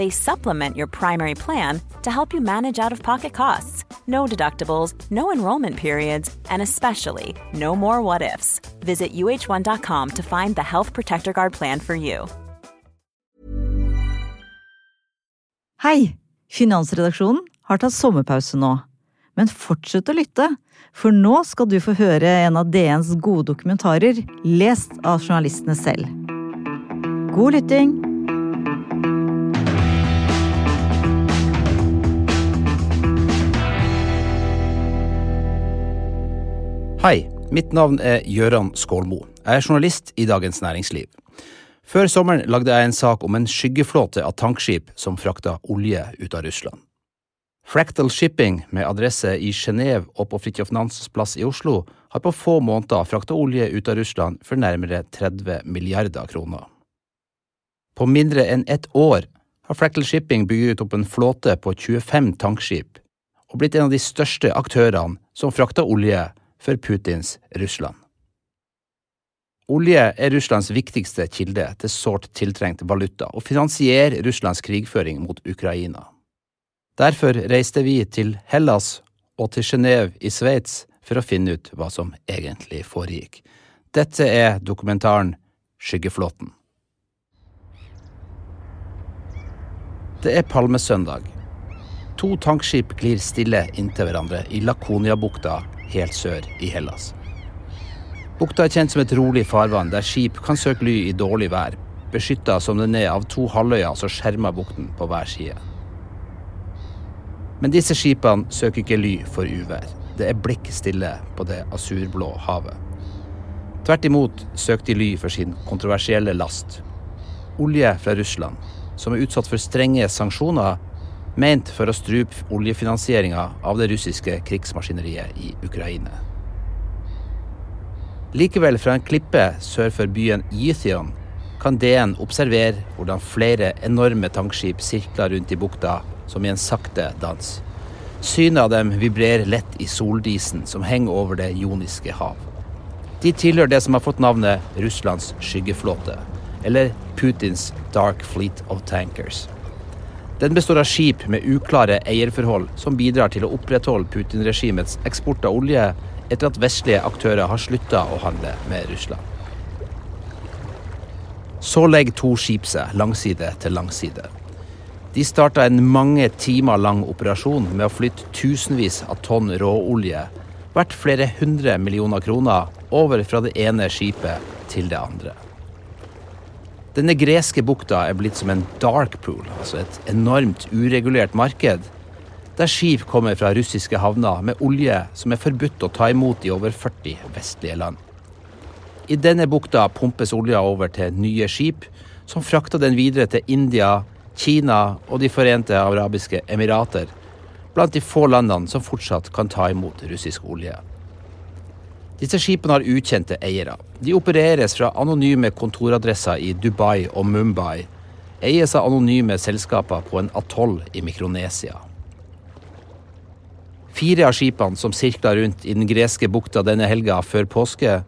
They supplement your primary plan to help you manage out of pocket costs. No deductibles, no enrollment periods, and especially no more what ifs. Visit uh1.com to find the Health Protector Guard plan for you. Hei! Finansredaksjonen har tatt sommerpause nå. Men fortsett å lytte, for nå skal du få høre en av DNs gode dokumentarer, lest av journalistene selv. God lytting! Hei, mitt navn er Gøran Skålmo. Jeg er journalist i Dagens Næringsliv. Før sommeren lagde jeg en sak om en skyggeflåte av tankskip som frakta olje ut av Russland. Fractal Shipping, med adresse i Genéve og på Fridtjof Nansens plass i Oslo, har på få måneder frakta olje ut av Russland for nærmere 30 milliarder kroner. På mindre enn ett år har Fractal Shipping bygget opp en flåte på 25 tankskip, og blitt en av de største aktørene som frakter olje for Putins Russland. Olje er Russlands viktigste kilde til sårt tiltrengt valuta, og finansierer Russlands krigføring mot Ukraina. Derfor reiste vi til Hellas og til Genéve i Sveits for å finne ut hva som egentlig foregikk. Dette er dokumentaren Skyggeflåten. Det er palmesøndag. To tankskip glir stille inntil hverandre i Lakonia-bukta helt sør i Hellas. Bukta er kjent som et rolig farvann der skip kan søke ly i dårlig vær, beskytta som den er av to halvøyer som skjermer bukten på hver side. Men disse skipene søker ikke ly for uvær. Det er blikk stille på det asurblå havet. Tvert imot søker de ly for sin kontroversielle last. Olje fra Russland, som er utsatt for strenge sanksjoner, ment for å strupe oljefinansieringa av det russiske krigsmaskineriet i Ukraina. Likevel, fra en klippe sør for byen Ythion, kan DN observere hvordan flere enorme tankskip sirkler rundt i bukta som i en sakte dans. Synet av dem vibrerer lett i soldisen som henger over det joniske hav. De tilhører det som har fått navnet Russlands skyggeflåte, eller Putins Dark Fleet of Tankers. Den består av skip med uklare eierforhold som bidrar til å opprettholde Putin-regimets eksport av olje etter at vestlige aktører har slutta å handle med Russland. Så legger to skip seg langside til langside. De starta en mange timer lang operasjon med å flytte tusenvis av tonn råolje, verdt flere hundre millioner kroner, over fra det ene skipet til det andre. Denne greske bukta er blitt som en dark pool, altså et enormt uregulert marked, der skip kommer fra russiske havner med olje som er forbudt å ta imot i over 40 vestlige land. I denne bukta pumpes olja over til nye skip, som frakter den videre til India, Kina og De forente arabiske emirater, blant de få landene som fortsatt kan ta imot russisk olje. Disse skipene har ukjente eiere. De opereres fra anonyme kontoradresser i Dubai og Mumbai, eies av anonyme selskaper på en atoll i Mikronesia. Fire av skipene som sirkler rundt i den greske bukta denne helga før påske,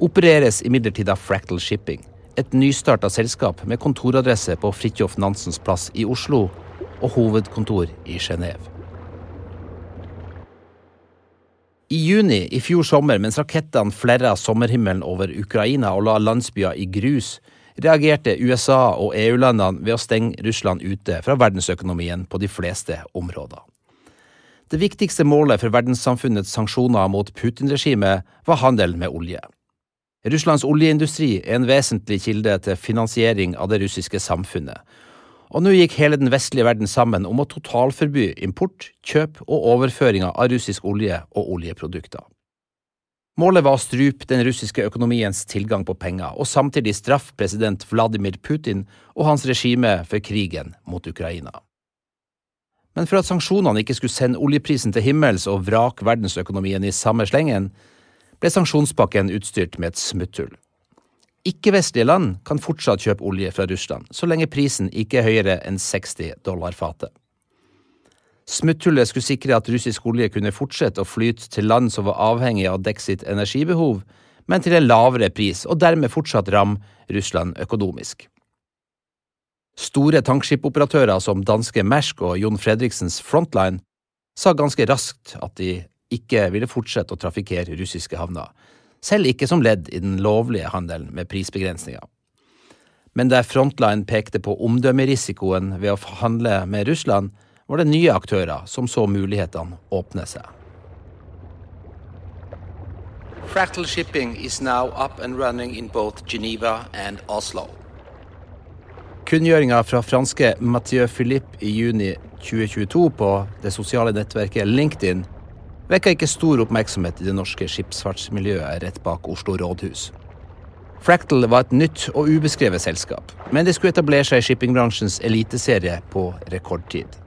opereres imidlertid av Fractal Shipping, et nystarta selskap med kontoradresse på Fridtjof Nansens plass i Oslo og hovedkontor i Genéve. I juni i fjor sommer, mens rakettene flerra sommerhimmelen over Ukraina og la landsbyer i grus, reagerte USA og EU-landene ved å stenge Russland ute fra verdensøkonomien på de fleste områder. Det viktigste målet for verdenssamfunnets sanksjoner mot Putin-regimet var handel med olje. Russlands oljeindustri er en vesentlig kilde til finansiering av det russiske samfunnet, og nå gikk hele den vestlige verden sammen om å totalforby import, kjøp og overføringer av russisk olje og oljeprodukter. Målet var å strupe den russiske økonomiens tilgang på penger, og samtidig straffe president Vladimir Putin og hans regime for krigen mot Ukraina. Men for at sanksjonene ikke skulle sende oljeprisen til himmels og vrake verdensøkonomien i samme slengen, ble sanksjonspakken utstyrt med et smutthull. Ikke-vestlige land kan fortsatt kjøpe olje fra Russland, så lenge prisen ikke er høyere enn 60 dollar fatet. Smutthullet skulle sikre at russisk olje kunne fortsette å flyte til land som var avhengig av å dekke sitt energibehov, men til en lavere pris, og dermed fortsatt ramme Russland økonomisk. Store tankskipoperatører som danske Mersk og Jon Fredriksens Frontline sa ganske raskt at de ikke ville fortsette å trafikkere russiske havner, selv ikke som ledd i den lovlige handelen med prisbegrensninger. Men der Frontline pekte på omdømmerisikoen ved å handle med Russland, var det nye aktører som så mulighetene åpne seg. Fractal shipping is now up and running in both Geneva and Oslo. Kunngjøringa fra franske Mathieu Philippe i juni 2022 på det sosiale nettverket LinkedIn vekka ikke stor oppmerksomhet i det norske skipsfartsmiljøet rett bak Oslo rådhus. Fractal var et nytt og ubeskrevet selskap, men det skulle etablere seg i shippingbransjens eliteserie på rekordtid.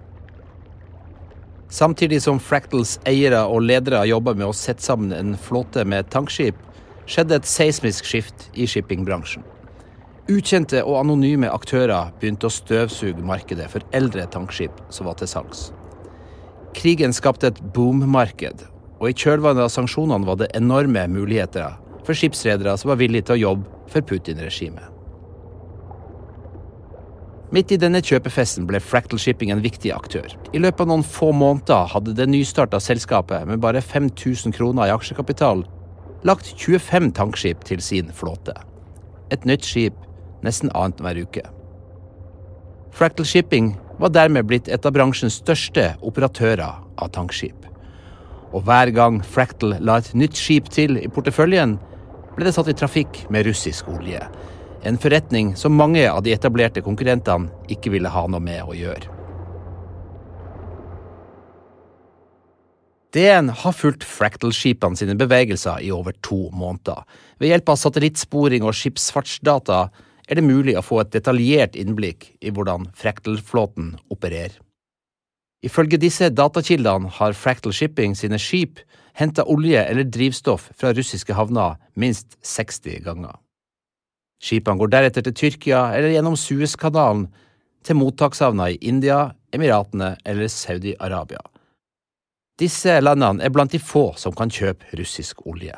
Samtidig som Fractals eiere og ledere jobba med å sette sammen en flåte med tankskip, skjedde et seismisk skift i shippingbransjen. Ukjente og anonyme aktører begynte å støvsuge markedet for eldre tankskip som var til salgs. Krigen skapte et boommarked, og i kjølvannet av sanksjonene var det enorme muligheter for skipsredere som var villige til å jobbe for Putin-regimet. Midt i denne kjøpefesten ble Fractal Shipping en viktig aktør. I løpet av noen få måneder hadde det nystarta selskapet med bare 5000 kroner i aksjekapital lagt 25 tankskip til sin flåte. Et nytt skip nesten annenhver uke. Fractal Shipping var dermed blitt et av bransjens største operatører av tankskip. Og hver gang Fractal la et nytt skip til i porteføljen, ble det satt i trafikk med russisk olje en forretning som mange av de etablerte konkurrentene ikke ville ha noe med å gjøre. DN har fulgt Fractal-skipene sine bevegelser i over to måneder. Ved hjelp av satellittsporing og skipsfartsdata er det mulig å få et detaljert innblikk i hvordan Fractal-flåten opererer. Ifølge disse datakildene har Fractal Shipping sine skip henta olje eller drivstoff fra russiske havner minst 60 ganger. Skipene går deretter til Tyrkia eller gjennom Suezkanalen til mottakshavna i India, Emiratene eller Saudi-Arabia. Disse landene er blant de få som kan kjøpe russisk olje.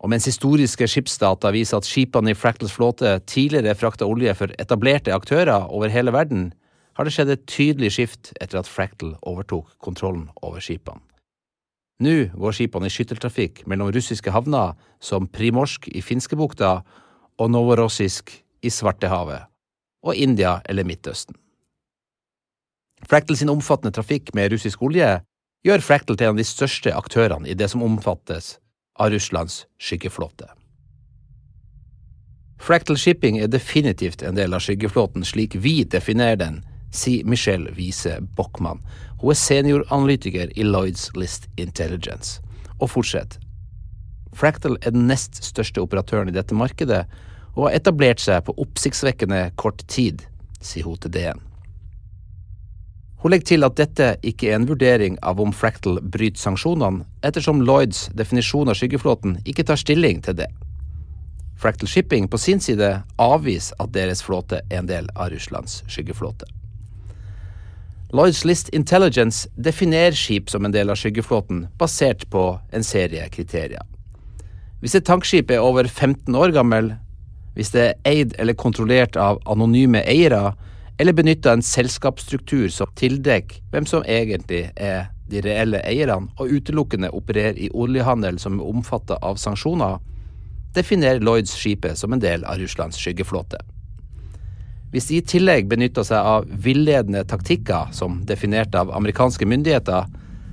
Og mens historiske skipsdata viser at skipene i Fractals flåte tidligere frakta olje for etablerte aktører over hele verden, har det skjedd et tydelig skift etter at Fractal overtok kontrollen over skipene. Nå går skipene i skytteltrafikk mellom russiske havner som Primorsk i Finskebukta og Novorossisk i Svartehavet, og India eller Midtøsten. Fractal sin omfattende trafikk med russisk olje gjør Fractal til en av de største aktørene i det som omfattes av Russlands skyggeflåte. Fractal Shipping er definitivt en del av skyggeflåten slik vi definerer den, sier Michelle Wiese Bockmann. Hun er senioranalytiker i Lloyds List Intelligence, og fortsett. Fractal er den nest største operatøren i dette markedet, og har etablert seg på oppsiktsvekkende kort tid, sier hun til DN. Hun legger til at dette ikke er en vurdering av om Fractal bryter sanksjonene, ettersom Lloyds definisjon av skyggeflåten ikke tar stilling til det. Fractal Shipping på sin side avviser at deres flåte er en del av Russlands skyggeflåte. Lloyds List Intelligence definerer skip som en del av skyggeflåten basert på en serie kriterier. Hvis et tankskip er over 15 år gammel, hvis det er eid eller kontrollert av anonyme eiere, eller benytter en selskapsstruktur som tildekker hvem som egentlig er de reelle eierne, og utelukkende opererer i oljehandel som er omfattet av sanksjoner, definerer Lloyds skipet som en del av Russlands skyggeflåte. Hvis de i tillegg benytter seg av villedende taktikker, som definert av amerikanske myndigheter,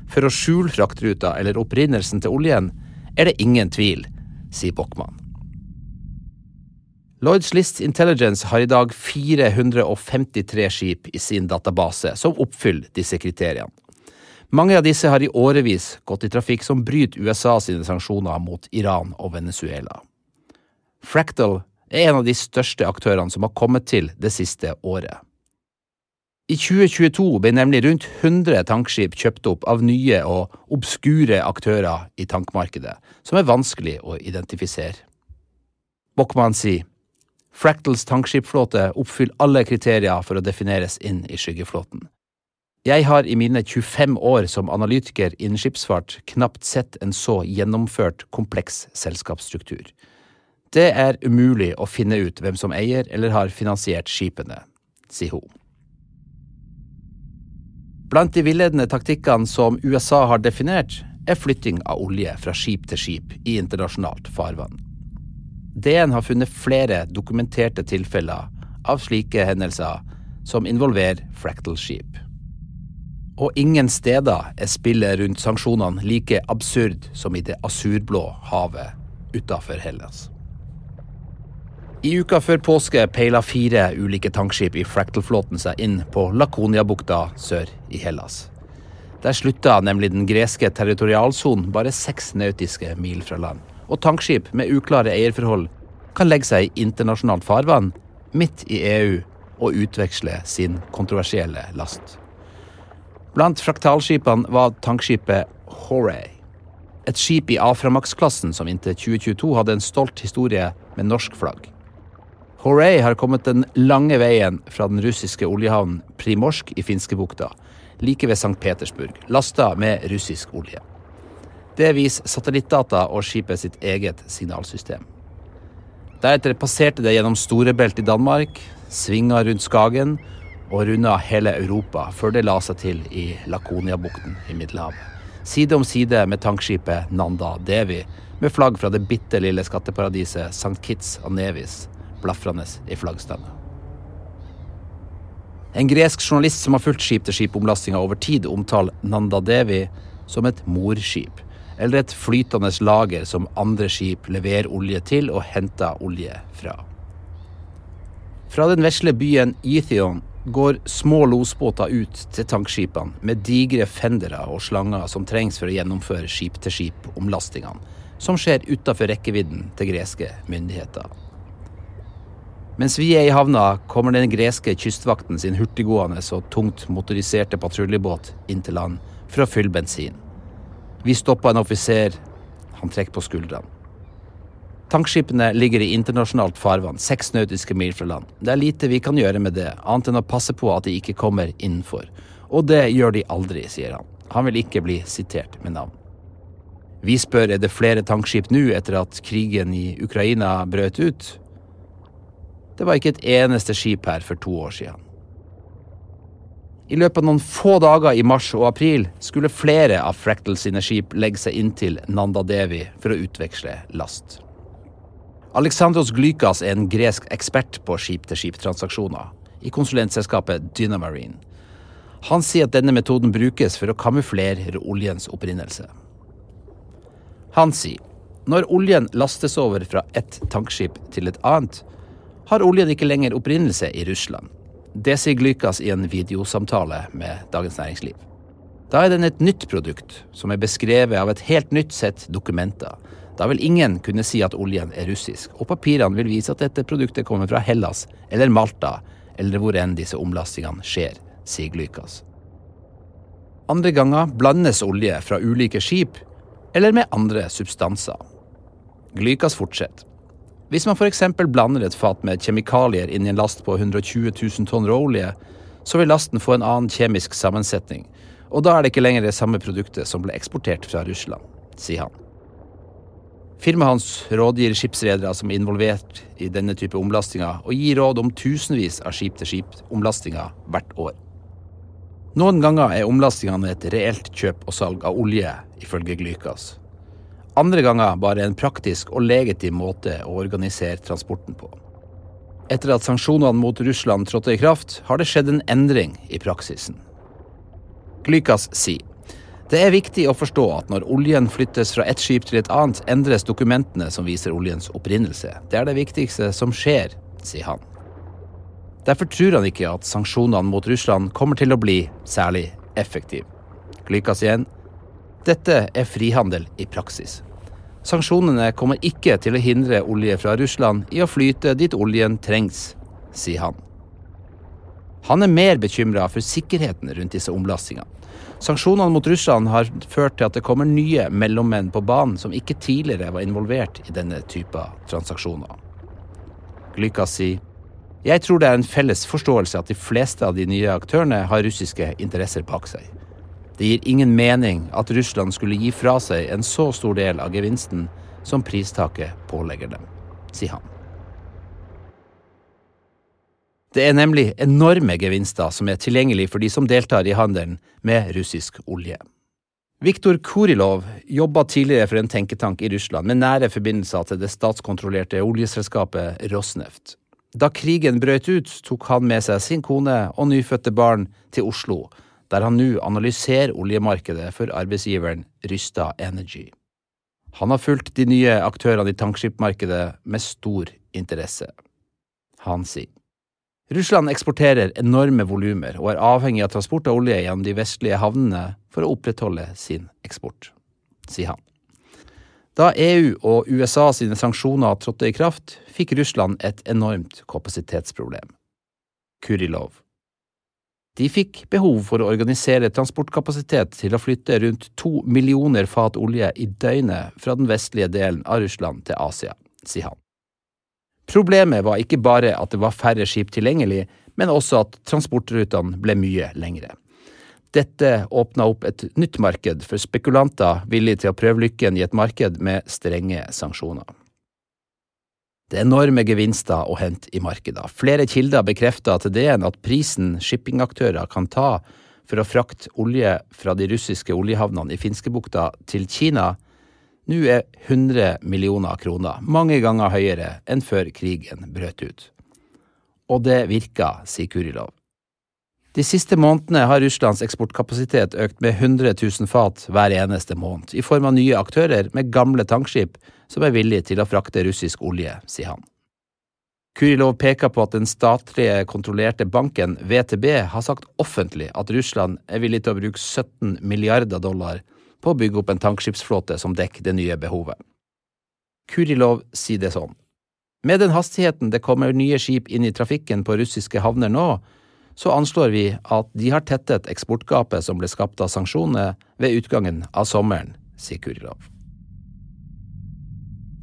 for å skjule fraktruta eller opprinnelsen til oljen, er det ingen tvil, sier Bockmann. Lloyds List Intelligence har i dag 453 skip i sin database som oppfyller disse kriteriene. Mange av disse har i årevis gått i trafikk som bryter USA sine sanksjoner mot Iran og Venezuela. Fractal er en av de største aktørene som har kommet til det siste året. I 2022 ble nemlig rundt 100 tankskip kjøpt opp av nye og obskure aktører i tankmarkedet, som er vanskelig å identifisere. Bockmann sier Fractals tankskipflåte oppfyller alle kriterier for å defineres inn i skyggeflåten. Jeg har i mine 25 år som analytiker innen skipsfart knapt sett en så gjennomført, kompleks selskapsstruktur. Det er umulig å finne ut hvem som eier eller har finansiert skipene, sier hun. Blant de villedende taktikkene som USA har definert, er flytting av olje fra skip til skip i internasjonalt farvann. DN har funnet flere dokumenterte tilfeller av slike hendelser som involverer fractal-skip. Og ingen steder er spillet rundt sanksjonene like absurd som i det asurblå havet utafor Hellas. I uka før påske peila fire ulike tankskip i Fractal-flåten seg inn på Lakonia-bukta sør i Hellas. Der slutta nemlig den greske territorialsonen bare seks nautiske mil fra land. Og tankskip med uklare eierforhold kan legge seg i internasjonalt farvann midt i EU og utveksle sin kontroversielle last. Blant fraktalskipene var tankskipet Horay. Et skip i Aframax-klassen som inntil 2022 hadde en stolt historie med norsk flagg. Horay har kommet den lange veien fra den russiske oljehavnen Primorsk i Finskebukta, like ved St. Petersburg, lasta med russisk olje. Det viser satellittdata og skipet sitt eget signalsystem. Deretter passerte det gjennom Storebelt i Danmark, svinga rundt Skagen og runda hele Europa før det la seg til i Lakoniabukten i Middelhavet. Side om side med tankskipet Nanda Devi, med flagg fra det bitte lille skatteparadiset St. Kitts og Nevis blafrende i flaggstanga. En gresk journalist som har fulgt skip-til-skip-omlastinga over tid, omtaler Nanda Devi som et morskip, eller et flytende lager som andre skip leverer olje til og henter olje fra. Fra den vesle byen Ethion går små losbåter ut til tankskipene med digre fendere og slanger som trengs for å gjennomføre skip-til-skip-omlastingene, som skjer utafor rekkevidden til greske myndigheter. Mens vi er i havna, kommer den greske kystvakten sin hurtiggående og tungt motoriserte patruljebåt inn til land for å fylle bensin. Vi stopper en offiser. Han trekker på skuldrene. Tankskipene ligger i internasjonalt farvann, seks nautiske mil fra land. Det er lite vi kan gjøre med det, annet enn å passe på at de ikke kommer innenfor. Og det gjør de aldri, sier han. Han vil ikke bli sitert med navn. Vi spør er det flere tankskip nå etter at krigen i Ukraina brøt ut. Det var ikke et eneste skip her for to år siden. I løpet av noen få dager i mars og april skulle flere av Fractal sine skip legge seg inntil Nanda Devi for å utveksle last. Alexandros Glykas er en gresk ekspert på skip-til-skip-transaksjoner i konsulentselskapet Dynamarine. Han sier at denne metoden brukes for å kamuflere oljens opprinnelse. Han sier når oljen lastes over fra ett tankskip til et annet, har oljen ikke lenger opprinnelse i Russland. Det sier Glykas i en videosamtale med Dagens Næringsliv. Da er den et nytt produkt, som er beskrevet av et helt nytt sett dokumenter. Da vil ingen kunne si at oljen er russisk, og papirene vil vise at dette produktet kommer fra Hellas eller Malta, eller hvor enn disse omlastingene skjer, sier Glykas. Andre ganger blandes olje fra ulike skip eller med andre substanser. Glykas fortsetter. Hvis man f.eks. blander et fat med kjemikalier inn i en last på 120 000 tonn råolje, så vil lasten få en annen kjemisk sammensetning, og da er det ikke lenger det samme produktet som ble eksportert fra Russland, sier han. Firmaet hans rådgir skipsredere som er involvert i denne type omlastinger, og gir råd om tusenvis av skip-til-skip-omlastinger hvert år. Noen ganger er omlastingene et reelt kjøp og salg av olje, ifølge Glykas. Andre ganger bare en praktisk og legitim måte å organisere transporten på. Etter at sanksjonene mot Russland trådte i kraft, har det skjedd en endring i praksisen. Glykas sier det er viktig å forstå at når oljen flyttes fra ett skip til et annet, endres dokumentene som viser oljens opprinnelse. Det er det viktigste som skjer, sier han. Derfor tror han ikke at sanksjonene mot Russland kommer til å bli særlig effektive. Glykas igjen. Dette er frihandel i praksis. Sanksjonene kommer ikke til å hindre olje fra Russland i å flyte dit oljen trengs, sier han. Han er mer bekymra for sikkerheten rundt disse omlastingene. Sanksjonene mot Russland har ført til at det kommer nye mellommenn på banen som ikke tidligere var involvert i denne typen transaksjoner. Glyka sier jeg tror det er en felles forståelse at de fleste av de nye aktørene har russiske interesser bak seg. Det gir ingen mening at Russland skulle gi fra seg en så stor del av gevinsten som pristaket pålegger dem, sier han. Det er nemlig enorme gevinster som er tilgjengelig for de som deltar i handelen med russisk olje. Viktor Kurilov jobba tidligere for en tenketank i Russland med nære forbindelser til det statskontrollerte oljeselskapet Rosneft. Da krigen brøt ut, tok han med seg sin kone og nyfødte barn til Oslo, der han nå analyserer oljemarkedet for arbeidsgiveren Rysta Energy. Han har fulgt de nye aktørene i tankskipmarkedet med stor interesse. Han sier Russland eksporterer enorme volumer og er avhengig av transport av olje gjennom de vestlige havnene for å opprettholde sin eksport, sier han. Da EU og USA sine sanksjoner trådte i kraft, fikk Russland et enormt kapasitetsproblem. Kurilov. De fikk behov for å organisere transportkapasitet til å flytte rundt to millioner fat olje i døgnet fra den vestlige delen av Russland til Asia, sier han. Problemet var ikke bare at det var færre skip tilgjengelig, men også at transportrutene ble mye lengre. Dette åpna opp et nytt marked for spekulanter villige til å prøve lykken i et marked med strenge sanksjoner. Det er enorme gevinster å hente i markedet. Flere kilder bekrefter til DN at prisen shippingaktører kan ta for å frakte olje fra de russiske oljehavnene i Finskebukta til Kina, nå er 100 millioner kroner, mange ganger høyere enn før krigen brøt ut. Og det virker, sier Kurilov. De siste månedene har Russlands eksportkapasitet økt med 100 000 fat hver eneste måned, i form av nye aktører med gamle tankskip som er villige til å frakte russisk olje, sier han. Kurilov peker på at den statlige kontrollerte banken VTB har sagt offentlig at Russland er villig til å bruke 17 milliarder dollar på å bygge opp en tankskipsflåte som dekker det nye behovet. Kurilov sier det sånn. Med den hastigheten det kommer nye skip inn i trafikken på russiske havner nå, så anslår vi at de har tettet eksportgapet som ble skapt av sanksjonene ved utgangen av sommeren, sier Kurilov.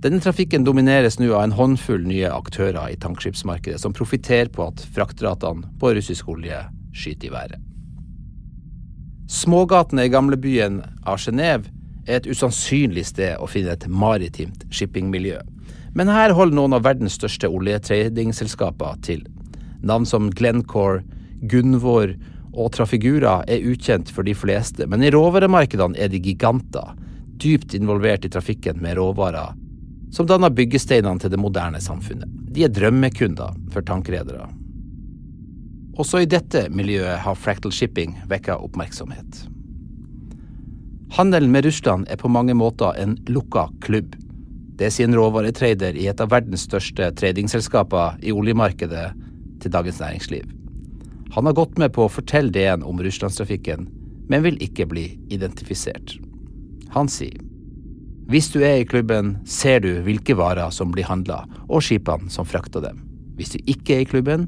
Denne trafikken domineres nå av en håndfull nye aktører i tankskipsmarkedet som profitterer på at fraktratene på russisk olje skyter i været. Smågatene i gamlebyen av Genéve er et usannsynlig sted å finne et maritimt shippingmiljø. Men her holder noen av verdens største oljetradingselskaper til. Navn som Glencore, Gunvor og Trafigura er ukjent for de fleste, men i råvaremarkedene er de giganter, dypt involvert i trafikken med råvarer, som danner byggesteinene til det moderne samfunnet. De er drømmekunder for tankredere. Også i dette miljøet har Fractal Shipping vekka oppmerksomhet. Handelen med Russland er på mange måter en lukka klubb. Det sier en råvaretrader i et av verdens største tradingselskaper i oljemarkedet til Dagens Næringsliv. Han har gått med på å fortelle DN om russlandstrafikken, men vil ikke bli identifisert. Han sier hvis du er i klubben, ser du hvilke varer som blir handla, og skipene som frakter dem. Hvis du ikke er i klubben,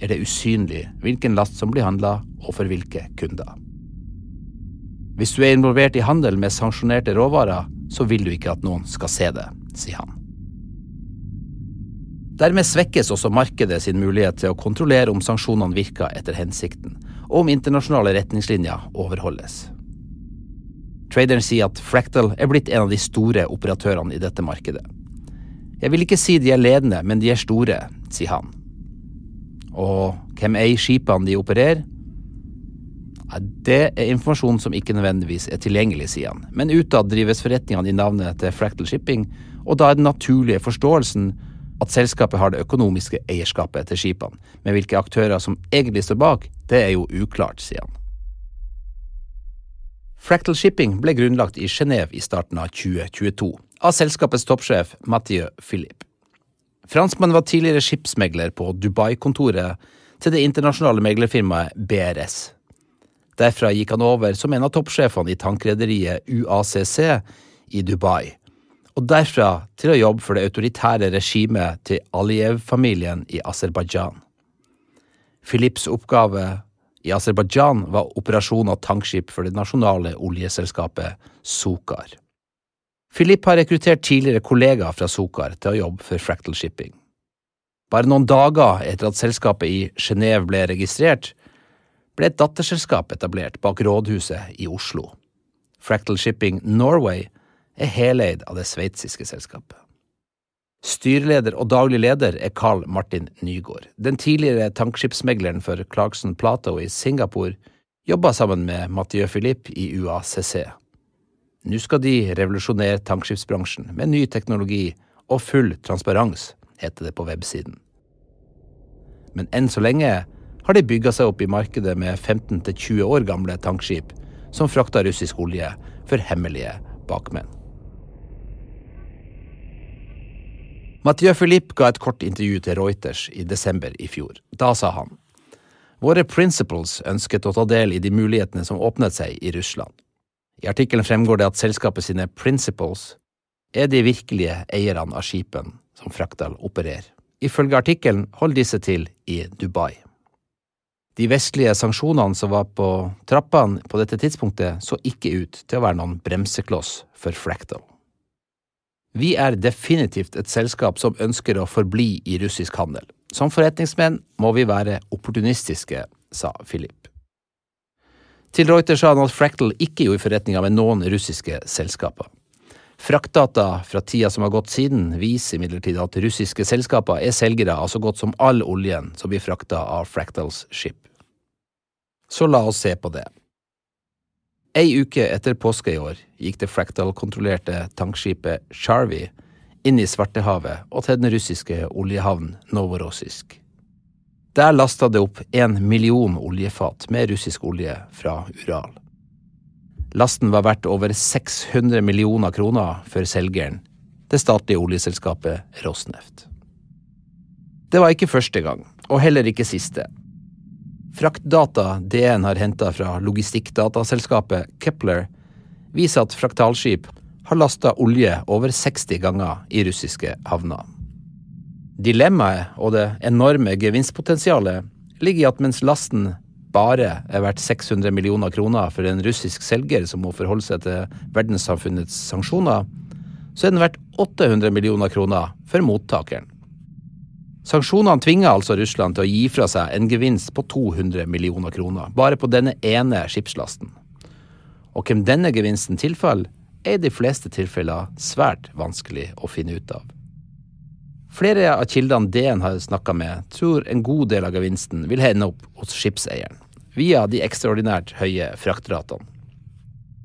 er det usynlig hvilken last som blir handla, og for hvilke kunder. Hvis du er involvert i handel med sanksjonerte råvarer, så vil du ikke at noen skal se det, sier han. Dermed svekkes også markedet sin mulighet til å kontrollere om sanksjonene virker etter hensikten, og om internasjonale retningslinjer overholdes. Traderen sier at Fractal er blitt en av de store operatørene i dette markedet. Jeg vil ikke si de er ledende, men de er store, sier han. Og hvem eier skipene de opererer? Det er informasjon som ikke nødvendigvis er tilgjengelig, sier han. Men utad drives forretningene i navnet til Fractal Shipping, og da er den naturlige forståelsen at selskapet har det økonomiske eierskapet til skipene. Men hvilke aktører som egentlig står bak, det er jo uklart, sier han. Fractal Shipping ble grunnlagt i Genéve i starten av 2022 av selskapets toppsjef Mathieu Philippe. Franskmannen var tidligere skipsmegler på Dubai-kontoret til det internasjonale meglerfirmaet BRS. Derfra gikk han over som en av toppsjefene i tankrederiet UACC i Dubai, og derfra til å jobbe for det autoritære regimet til Aliyev-familien i Aserbajdsjan. Philips oppgave i Aserbajdsjan var operasjon av tankskip for det nasjonale oljeselskapet Sokar. Philip har rekruttert tidligere kollegaer fra Sokar til å jobbe for Fractal Shipping. Bare noen dager etter at selskapet i Genéve ble registrert, ble et datterselskap etablert bak rådhuset i Oslo. Fractal Shipping Norway er heleid av det sveitsiske selskapet. Styreleder og daglig leder er Carl Martin Nygaard. Den tidligere tankskipsmegleren for Clarkson Plato i Singapore jobber sammen med Mathieu Philippe i UACC. Nå skal de revolusjonere tankskipsbransjen med ny teknologi og full transparens, heter det på websiden. Men enn så lenge har de bygga seg opp i markedet med 15–20 år gamle tankskip som frakter russisk olje for hemmelige bakmenn. Mathieu Philippe ga et kort intervju til Reuters i desember i fjor. Da sa han Våre principles ønsket å ta del i de mulighetene som åpnet seg i Russland. I artikkelen fremgår det at selskapet sine principles er de virkelige eierne av skipene som Fraktal opererer. Ifølge artikkelen holder disse til i Dubai. De vestlige sanksjonene som var på trappene på dette tidspunktet, så ikke ut til å være noen bremsekloss for Fractal. Vi er definitivt et selskap som ønsker å forbli i russisk handel. Som forretningsmenn må vi være opportunistiske, sa Philip. Til Reuters sa han at Fractal ikke gjorde forretninger med noen russiske selskaper. Fraktdata fra tida som har gått siden, viser imidlertid at russiske selskaper er selgere av så godt som all oljen som blir frakta av Fractals skip. Så la oss se på det. Ei uke etter påske i år gikk det Fractal-kontrollerte tankskipet Charvi inn i Svartehavet og til den russiske oljehavnen Novorossisk. Der lasta det opp en million oljefat med russisk olje fra Ural. Lasten var verdt over 600 millioner kroner for selgeren, det statlige oljeselskapet Rosneft. Det var ikke første gang, og heller ikke siste, Fraktdata DN har henta fra logistikkdataselskapet Kepler, viser at fraktalskip har lasta olje over 60 ganger i russiske havner. Dilemmaet og det enorme gevinstpotensialet ligger i at mens lasten bare er verdt 600 millioner kroner for en russisk selger som må forholde seg til verdenssamfunnets sanksjoner, så er den verdt 800 millioner kroner for mottakeren. Sanksjonene tvinger altså Russland til å gi fra seg en gevinst på 200 millioner kroner, bare på denne ene skipslasten. Og hvem denne gevinsten tilfaller, er i de fleste tilfeller svært vanskelig å finne ut av. Flere av kildene DN har snakka med, tror en god del av gevinsten vil hende opp hos skipseieren, via de ekstraordinært høye fraktratene.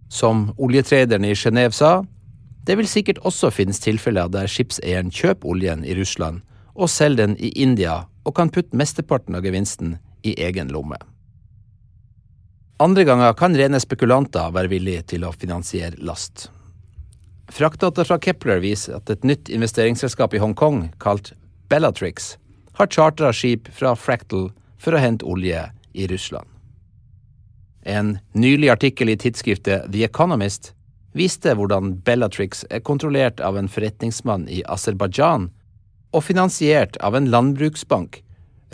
Som oljetraderen i Genéve sa, det vil sikkert også finnes tilfeller der skipseieren kjøper oljen i Russland og selger den i India og kan putte mesteparten av gevinsten i egen lomme. Andre ganger kan rene spekulanter være villige til å finansiere last. Fraktdata fra Kepler viser at et nytt investeringsselskap i Hongkong, kalt Bellatrix, har chartra skip fra Fractal for å hente olje i Russland. En nylig artikkel i tidsskriftet The Economist viste hvordan Bellatrix er kontrollert av en forretningsmann i Aserbajdsjan og finansiert av en landbruksbank,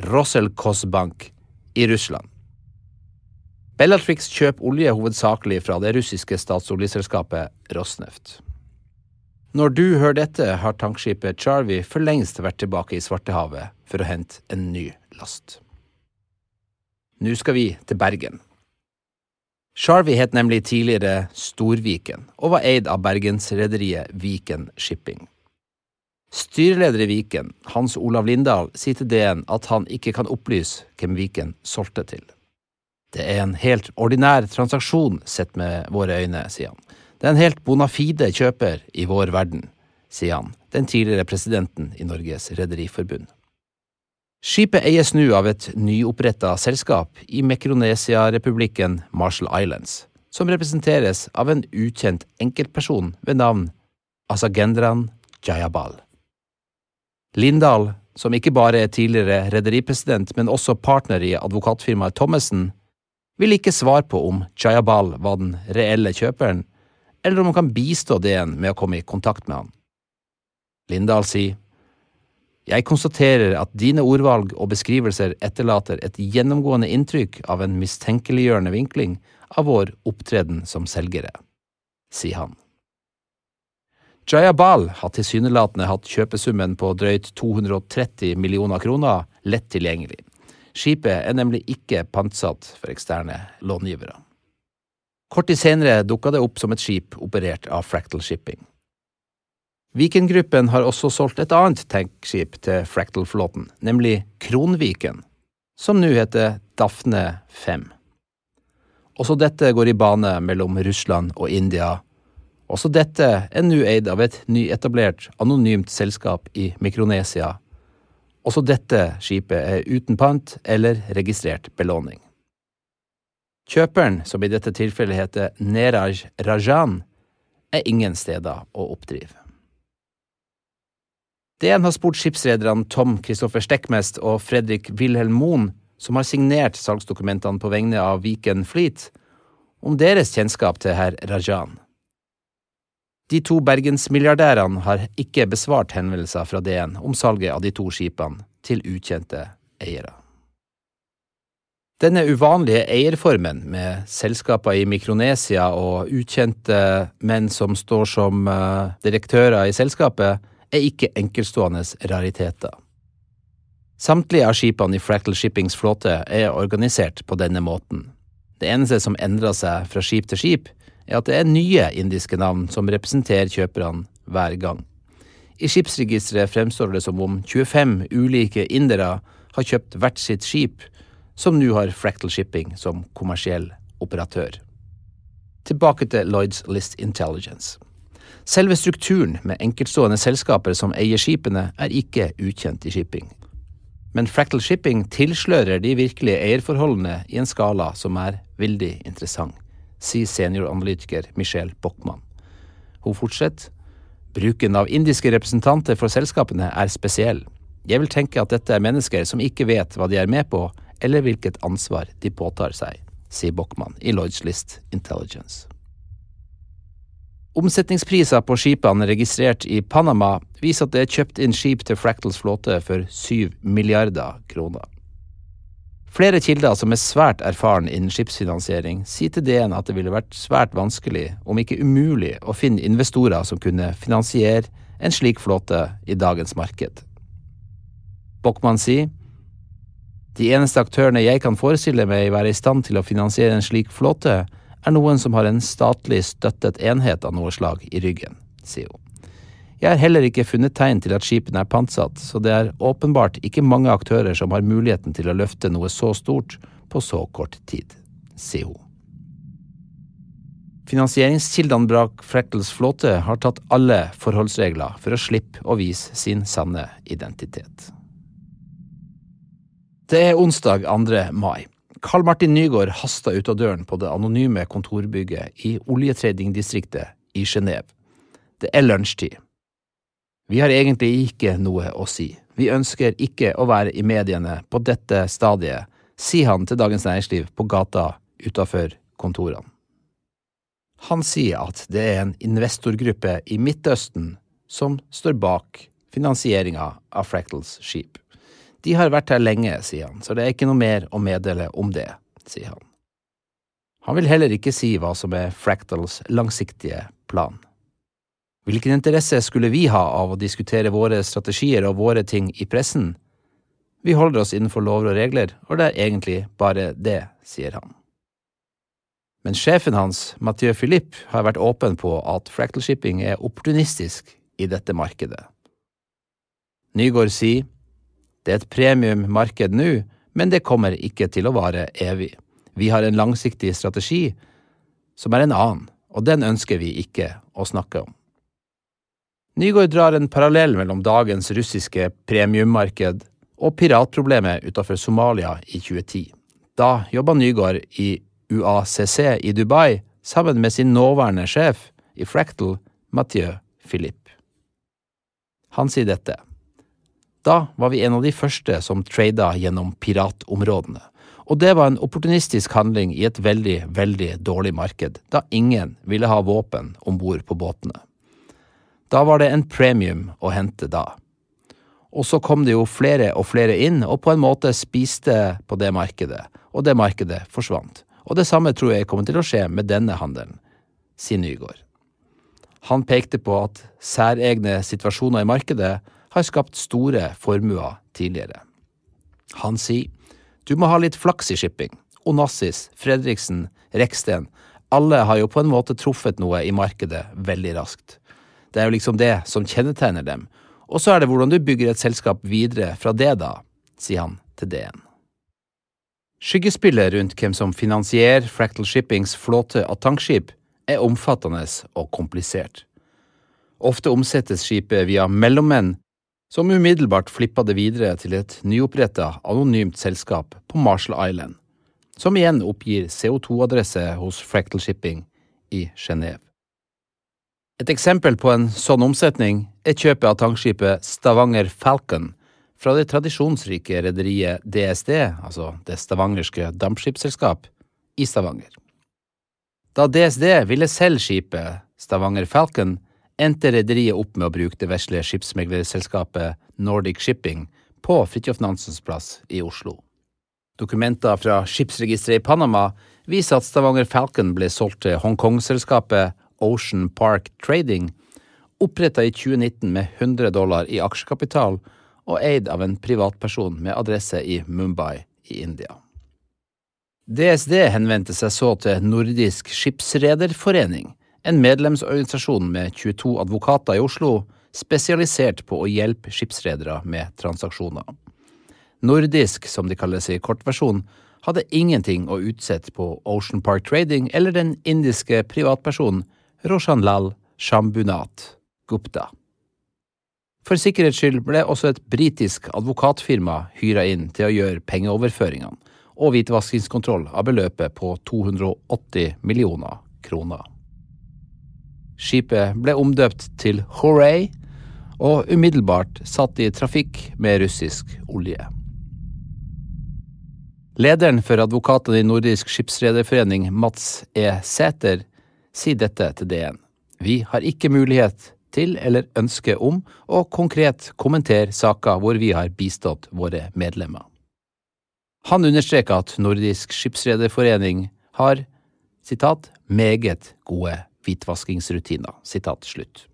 Roselkosbank, i Russland. Bellatrix kjøper olje hovedsakelig fra det russiske statsoljeselskapet Rosneft. Når du hører dette, har tankskipet Charvi for lengst vært tilbake i Svartehavet for å hente en ny last. Nå skal vi til Bergen. Charvi het nemlig tidligere Storviken og var eid av bergensrederiet Viken Shipping. Styreleder i Viken, Hans Olav Lindahl, sier til DN at han ikke kan opplyse hvem Viken solgte til. Det er en helt ordinær transaksjon sett med våre øyne, sier han. Det er en helt bona fide kjøper i vår verden, sier han, den tidligere presidenten i Norges Rederiforbund. Skipet eies nå av et nyoppretta selskap i Mekronesia-republikken Marshall Islands, som representeres av en ukjent enkeltperson ved navn Asagendran Jayabal. Lindahl, som ikke bare er tidligere rederipresident, men også partner i advokatfirmaet Thommessen, vil ikke svare på om Chayabal var den reelle kjøperen, eller om han kan bistå DN med å komme i kontakt med han. Lindahl sier, Jeg konstaterer at dine ordvalg og beskrivelser etterlater et gjennomgående inntrykk av en mistenkeliggjørende vinkling av vår opptreden som selgere, sier han. Jaya Bal har tilsynelatende hatt kjøpesummen på drøyt 230 millioner kroner lett tilgjengelig. Skipet er nemlig ikke pantsatt for eksterne långivere. Kort tid senere dukka det opp som et skip operert av Fractal Shipping. Viken-gruppen har også solgt et annet tankskip til Fractal-flåten, nemlig Kronviken, som nå heter Dafne 5. Også dette går i bane mellom Russland og India. Også dette er nå eid av et nyetablert, anonymt selskap i Mikronesia. Også dette skipet er uten pant eller registrert belåning. Kjøperen, som i dette tilfellet heter Neraj Rajan, er ingen steder å oppdrive. DN har spurt skipsrederne Tom Kristoffer Steckmest og Fredrik Wilhelm Moen, som har signert salgsdokumentene på vegne av Viken Fleet, om deres kjennskap til herr Rajan. De to bergensmilliardærene har ikke besvart henvendelser fra DN om salget av de to skipene til ukjente eiere. Denne uvanlige eierformen, med selskaper i Mikronesia og ukjente menn som står som uh, direktører i selskapet, er ikke enkeltstående rariteter. Samtlige av skipene i Fractal Shippings flåte er organisert på denne måten. Det eneste som endrer seg fra skip til skip, er at det er nye indiske navn som representerer kjøperne hver gang. I skipsregisteret fremstår det som om 25 ulike indere har kjøpt hvert sitt skip, som nå har Fractal Shipping som kommersiell operatør. Tilbake til Lloyds List Intelligence. Selve strukturen med enkeltstående selskaper som eier skipene, er ikke ukjent i shipping. Men Fractal Shipping tilslører de virkelige eierforholdene i en skala som er veldig interessant, sier senioranalytiker Michelle Bockmann. Hun fortsetter. Bruken av indiske representanter for selskapene er spesiell. Jeg vil tenke at dette er mennesker som ikke vet hva de er med på, eller hvilket ansvar de påtar seg, sier Bockmann i Lloyds List Intelligence. Omsetningspriser på skipene registrert i Panama viser at det er kjøpt inn skip til Fractals flåte for 7 milliarder kroner. Flere kilder som er svært erfaren innen skipsfinansiering, sier til DN at det ville vært svært vanskelig, om ikke umulig, å finne investorer som kunne finansiere en slik flåte i dagens marked. Bockmann sier de eneste aktørene jeg kan forestille meg være i stand til å finansiere en slik flåte, er noen som har en statlig støttet enhet av noe slag i ryggen, sier hun. Jeg har heller ikke funnet tegn til at skipene er pantsatt, så det er åpenbart ikke mange aktører som har muligheten til å løfte noe så stort på så kort tid, sier hun. Finansieringskildene bak Freckles flåte har tatt alle forholdsregler for å slippe å vise sin sanne identitet. Det er onsdag 2. mai. Karl Martin Nygaard hasta ut av døren på det anonyme kontorbygget i oljetradingdistriktet i Genéve. Det er lunsjtid. Vi har egentlig ikke noe å si. Vi ønsker ikke å være i mediene på dette stadiet, sier han til Dagens Næringsliv på gata utafor kontorene. Han sier at det er en investorgruppe i Midtøsten som står bak finansieringa av Fractals skip. De har vært her lenge, sier han, så det er ikke noe mer å meddele om det, sier han. Han vil heller ikke si hva som er Fractals langsiktige plan. Hvilken interesse skulle vi ha av å diskutere våre strategier og våre ting i pressen? Vi holder oss innenfor lover og regler, og det er egentlig bare det, sier han. Men sjefen hans, Mathieu Philippe, har vært åpen på at Fractal Shipping er opportunistisk i dette markedet. Nygaard sier det er et premiummarked nå, men det kommer ikke til å vare evig. Vi har en langsiktig strategi som er en annen, og den ønsker vi ikke å snakke om. Nygaard drar en parallell mellom dagens russiske premiummarked og piratproblemet utenfor Somalia i 2010. Da jobba Nygaard i UACC i Dubai sammen med sin nåværende sjef i Fractal, Mathieu Philippe. Han sier dette. Da var vi en av de første som trada gjennom piratområdene, og det var en opportunistisk handling i et veldig, veldig dårlig marked, da ingen ville ha våpen om bord på båtene. Da var det en premium å hente da. Og så kom det jo flere og flere inn, og på en måte spiste på det markedet, og det markedet forsvant. Og det samme tror jeg kommer til å skje med denne handelen, sier Nygaard. Han pekte på at særegne situasjoner i markedet har skapt store formuer tidligere. Han sier du må ha litt flaks i shipping. Onassis, Fredriksen, Reksten, alle har jo på en måte truffet noe i markedet veldig raskt. Det er jo liksom det som kjennetegner dem, og så er det hvordan du bygger et selskap videre fra det, da, sier han til DN. Skyggespillet rundt hvem som finansierer Fractal Shippings flåte av tankskip, er omfattende og komplisert. Ofte omsettes skipet via mellommenn, som umiddelbart flippa det videre til et nyoppretta anonymt selskap på Marshall Island, som igjen oppgir CO2-adresse hos Fractal Shipping i Genéve. Et eksempel på en sånn omsetning er kjøpet av tankskipet Stavanger Falcon fra det tradisjonsrike rederiet DSD, altså Det stavangerske dampskipsselskap, i Stavanger. Da DSD ville selge skipet Stavanger Falcon, endte rederiet opp med å bruke det vesle skipsmeglerselskapet Nordic Shipping på Fridtjof Nansens plass i Oslo. Dokumenter fra skipsregisteret i Panama viser at Stavanger Falcon ble solgt til Hongkong-selskapet Ocean Park Trading, oppretta i 2019 med 100 dollar i aksjekapital og eid av en privatperson med adresse i Mumbai i India. DSD henvendte seg så til Nordisk Skipsrederforening, en medlemsorganisasjon med 22 advokater i Oslo, spesialisert på å hjelpe skipsredere med transaksjoner. Nordisk, som de kalles i kortversjon, hadde ingenting å utsette på Ocean Park Trading eller den indiske privatpersonen Roshanlal Shambunat Gupta. For sikkerhets skyld ble også et britisk advokatfirma hyra inn til å gjøre pengeoverføringene og hvitvaskingskontroll av beløpet på 280 millioner kroner. Skipet ble omdøpt til Hooray og umiddelbart satt i trafikk med russisk olje. Lederen for advokatene i Nordisk skipsrederforening, Mats E. Sæter, sier dette til DN. Vi har ikke mulighet til eller ønske om å konkret kommentere saker hvor vi har bistått våre medlemmer. Han understreker at Nordisk skipsrederforening har citat, meget gode hvitvaskingsrutiner. Citat slutt.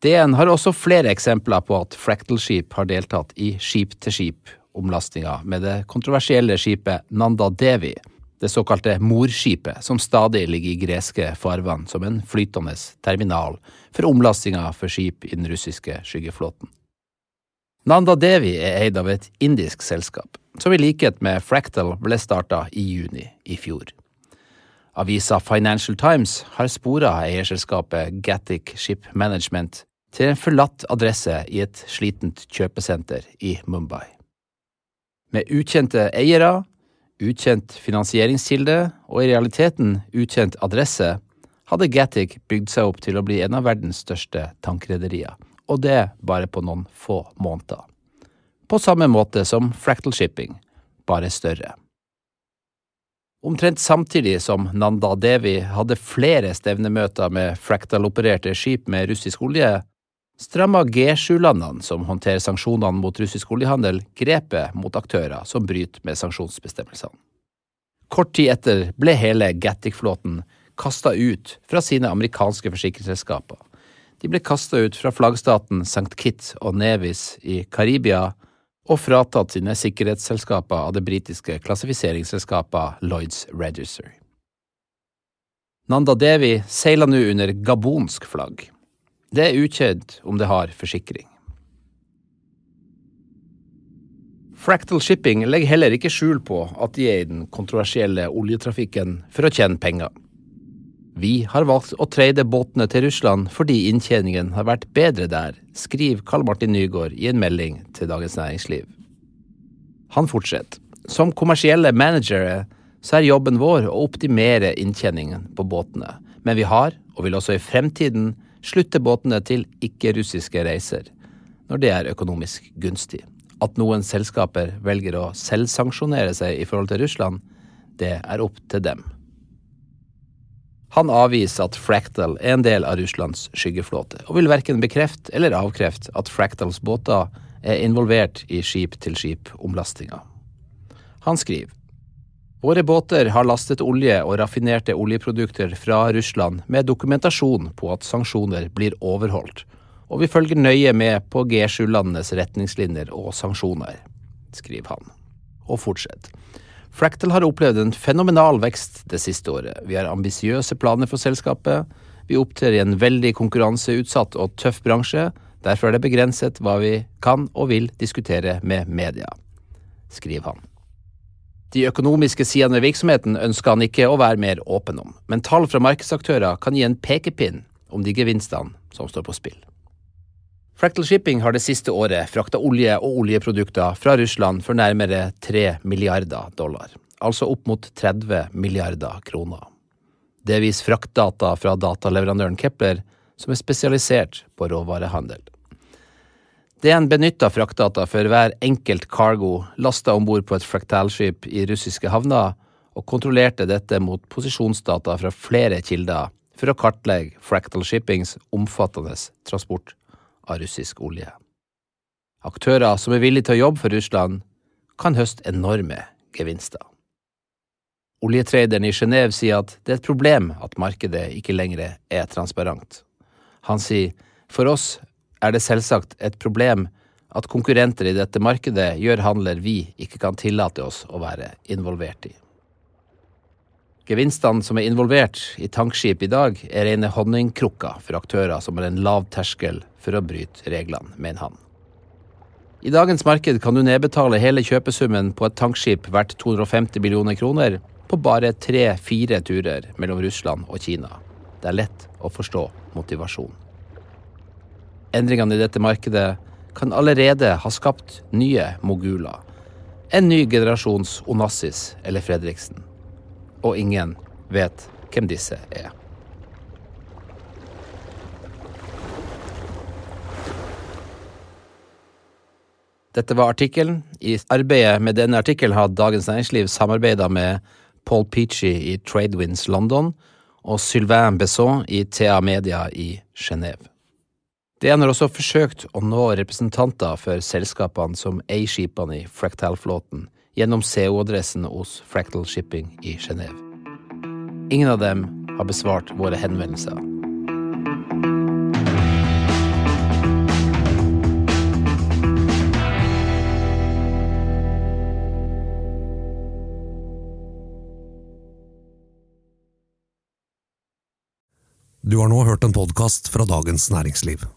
DN har også flere eksempler på at Fractal-skip har deltatt i skip-til-skip-omlastinga med det kontroversielle skipet Nanda Devi, det såkalte morskipet, som stadig ligger i greske farvann som en flytende terminal for omlastinga for skip i den russiske skyggeflåten. Nanda Devi er eid av et indisk selskap, som i likhet med Fractal ble starta i juni i fjor. Avisa Financial Times har spora eierselskapet Gatic Ship Management til en forlatt adresse i et slitent kjøpesenter i Mumbai. Med ukjente eiere ukjent finansieringskilde og i realiteten ukjent adresse, hadde Gatic bygd seg opp til å bli en av verdens største tankrederier, og det bare på noen få måneder. På samme måte som Fractal Shipping, bare større. Omtrent samtidig som Nanda Devi hadde flere stevnemøter med Fractal-opererte skip med russisk olje, stramma G7-landene som håndterer sanksjonene mot russisk oljehandel, grepet mot aktører som bryter med sanksjonsbestemmelsene. Kort tid etter ble hele Gattic-flåten kasta ut fra sine amerikanske forsikringsselskaper. De ble kasta ut fra flaggstaten St. Kitts og Nevis i Karibia og fratatt sine sikkerhetsselskaper av det britiske klassifiseringsselskapet Lloyds Register. Nanda Devi seiler nå under gabonsk flagg. Det er ukjent om det har forsikring. Fractal Shipping legger heller ikke skjul på at de er i den kontroversielle oljetrafikken for å tjene penger. Vi har valgt å trade båtene til Russland fordi inntjeningen har vært bedre der, skriver Karl Martin Nygaard i en melding til Dagens Næringsliv. Han fortsetter. Som kommersielle managere så er jobben vår å optimere inntjeningen på båtene, men vi har, og vil også i fremtiden, slutter båtene til ikke-russiske reiser, når det er økonomisk gunstig. At noen selskaper velger å selvsanksjonere seg i forhold til Russland, det er opp til dem. Han avviser at Fractal er en del av Russlands skyggeflåte, og vil verken bekrefte eller avkrefte at Fractals båter er involvert i skip-til-skip-omlastinga. Han skriver Våre båter har lastet olje og raffinerte oljeprodukter fra Russland med dokumentasjon på at sanksjoner blir overholdt, og vi følger nøye med på G7-landenes retningslinjer og sanksjoner, skriver han. Og fortsett. Fractal har opplevd en fenomenal vekst det siste året. Vi har ambisiøse planer for selskapet. Vi opptrer i en veldig konkurranseutsatt og tøff bransje. Derfor er det begrenset hva vi kan og vil diskutere med media, skriver han. De økonomiske sidene ved virksomheten ønsker han ikke å være mer åpen om, men tall fra markedsaktører kan gi en pekepinn om de gevinstene som står på spill. Fractal Shipping har det siste året frakta olje og oljeprodukter fra Russland for nærmere 3 milliarder dollar, altså opp mot 30 milliarder kroner. Det viser fraktdata fra dataleverandøren Kepler, som er spesialisert på råvarehandel. DN benytta fraktdata for hver enkelt cargo lasta om bord på et fraktalskip i russiske havner, og kontrollerte dette mot posisjonsdata fra flere kilder for å kartlegge Fractal Shippings omfattende transport av russisk olje. Aktører som er villige til å jobbe for Russland, kan høste enorme gevinster. Oljetraderen i Genéve sier at det er et problem at markedet ikke lenger er transparent. Han sier for oss er det selvsagt et problem at konkurrenter i dette markedet gjør handler vi ikke kan tillate oss å være involvert i. Gevinstene som er involvert i tankskip i dag, er rene honningkrukker for aktører som har en lav terskel for å bryte reglene, mener han. I dagens marked kan du nedbetale hele kjøpesummen på et tankskip verdt 250 millioner kroner på bare tre-fire turer mellom Russland og Kina. Det er lett å forstå motivasjon. Endringene i dette markedet kan allerede ha skapt nye moguler. En ny generasjons Onassis eller Fredriksen og ingen vet hvem disse er. Dette var artikkelen. I arbeidet med denne artikkelen har Dagens Næringsliv samarbeida med Paul Peachy i Tradewinds London og Sylvain Besson i TA Media i Genéve. DN har også forsøkt å nå representanter for selskapene som eier skipene i Fractal-flåten, gjennom CO-adressen hos Fractal Shipping i Genéve. Ingen av dem har besvart våre henvendelser. Du har nå hørt en podkast fra Dagens Næringsliv.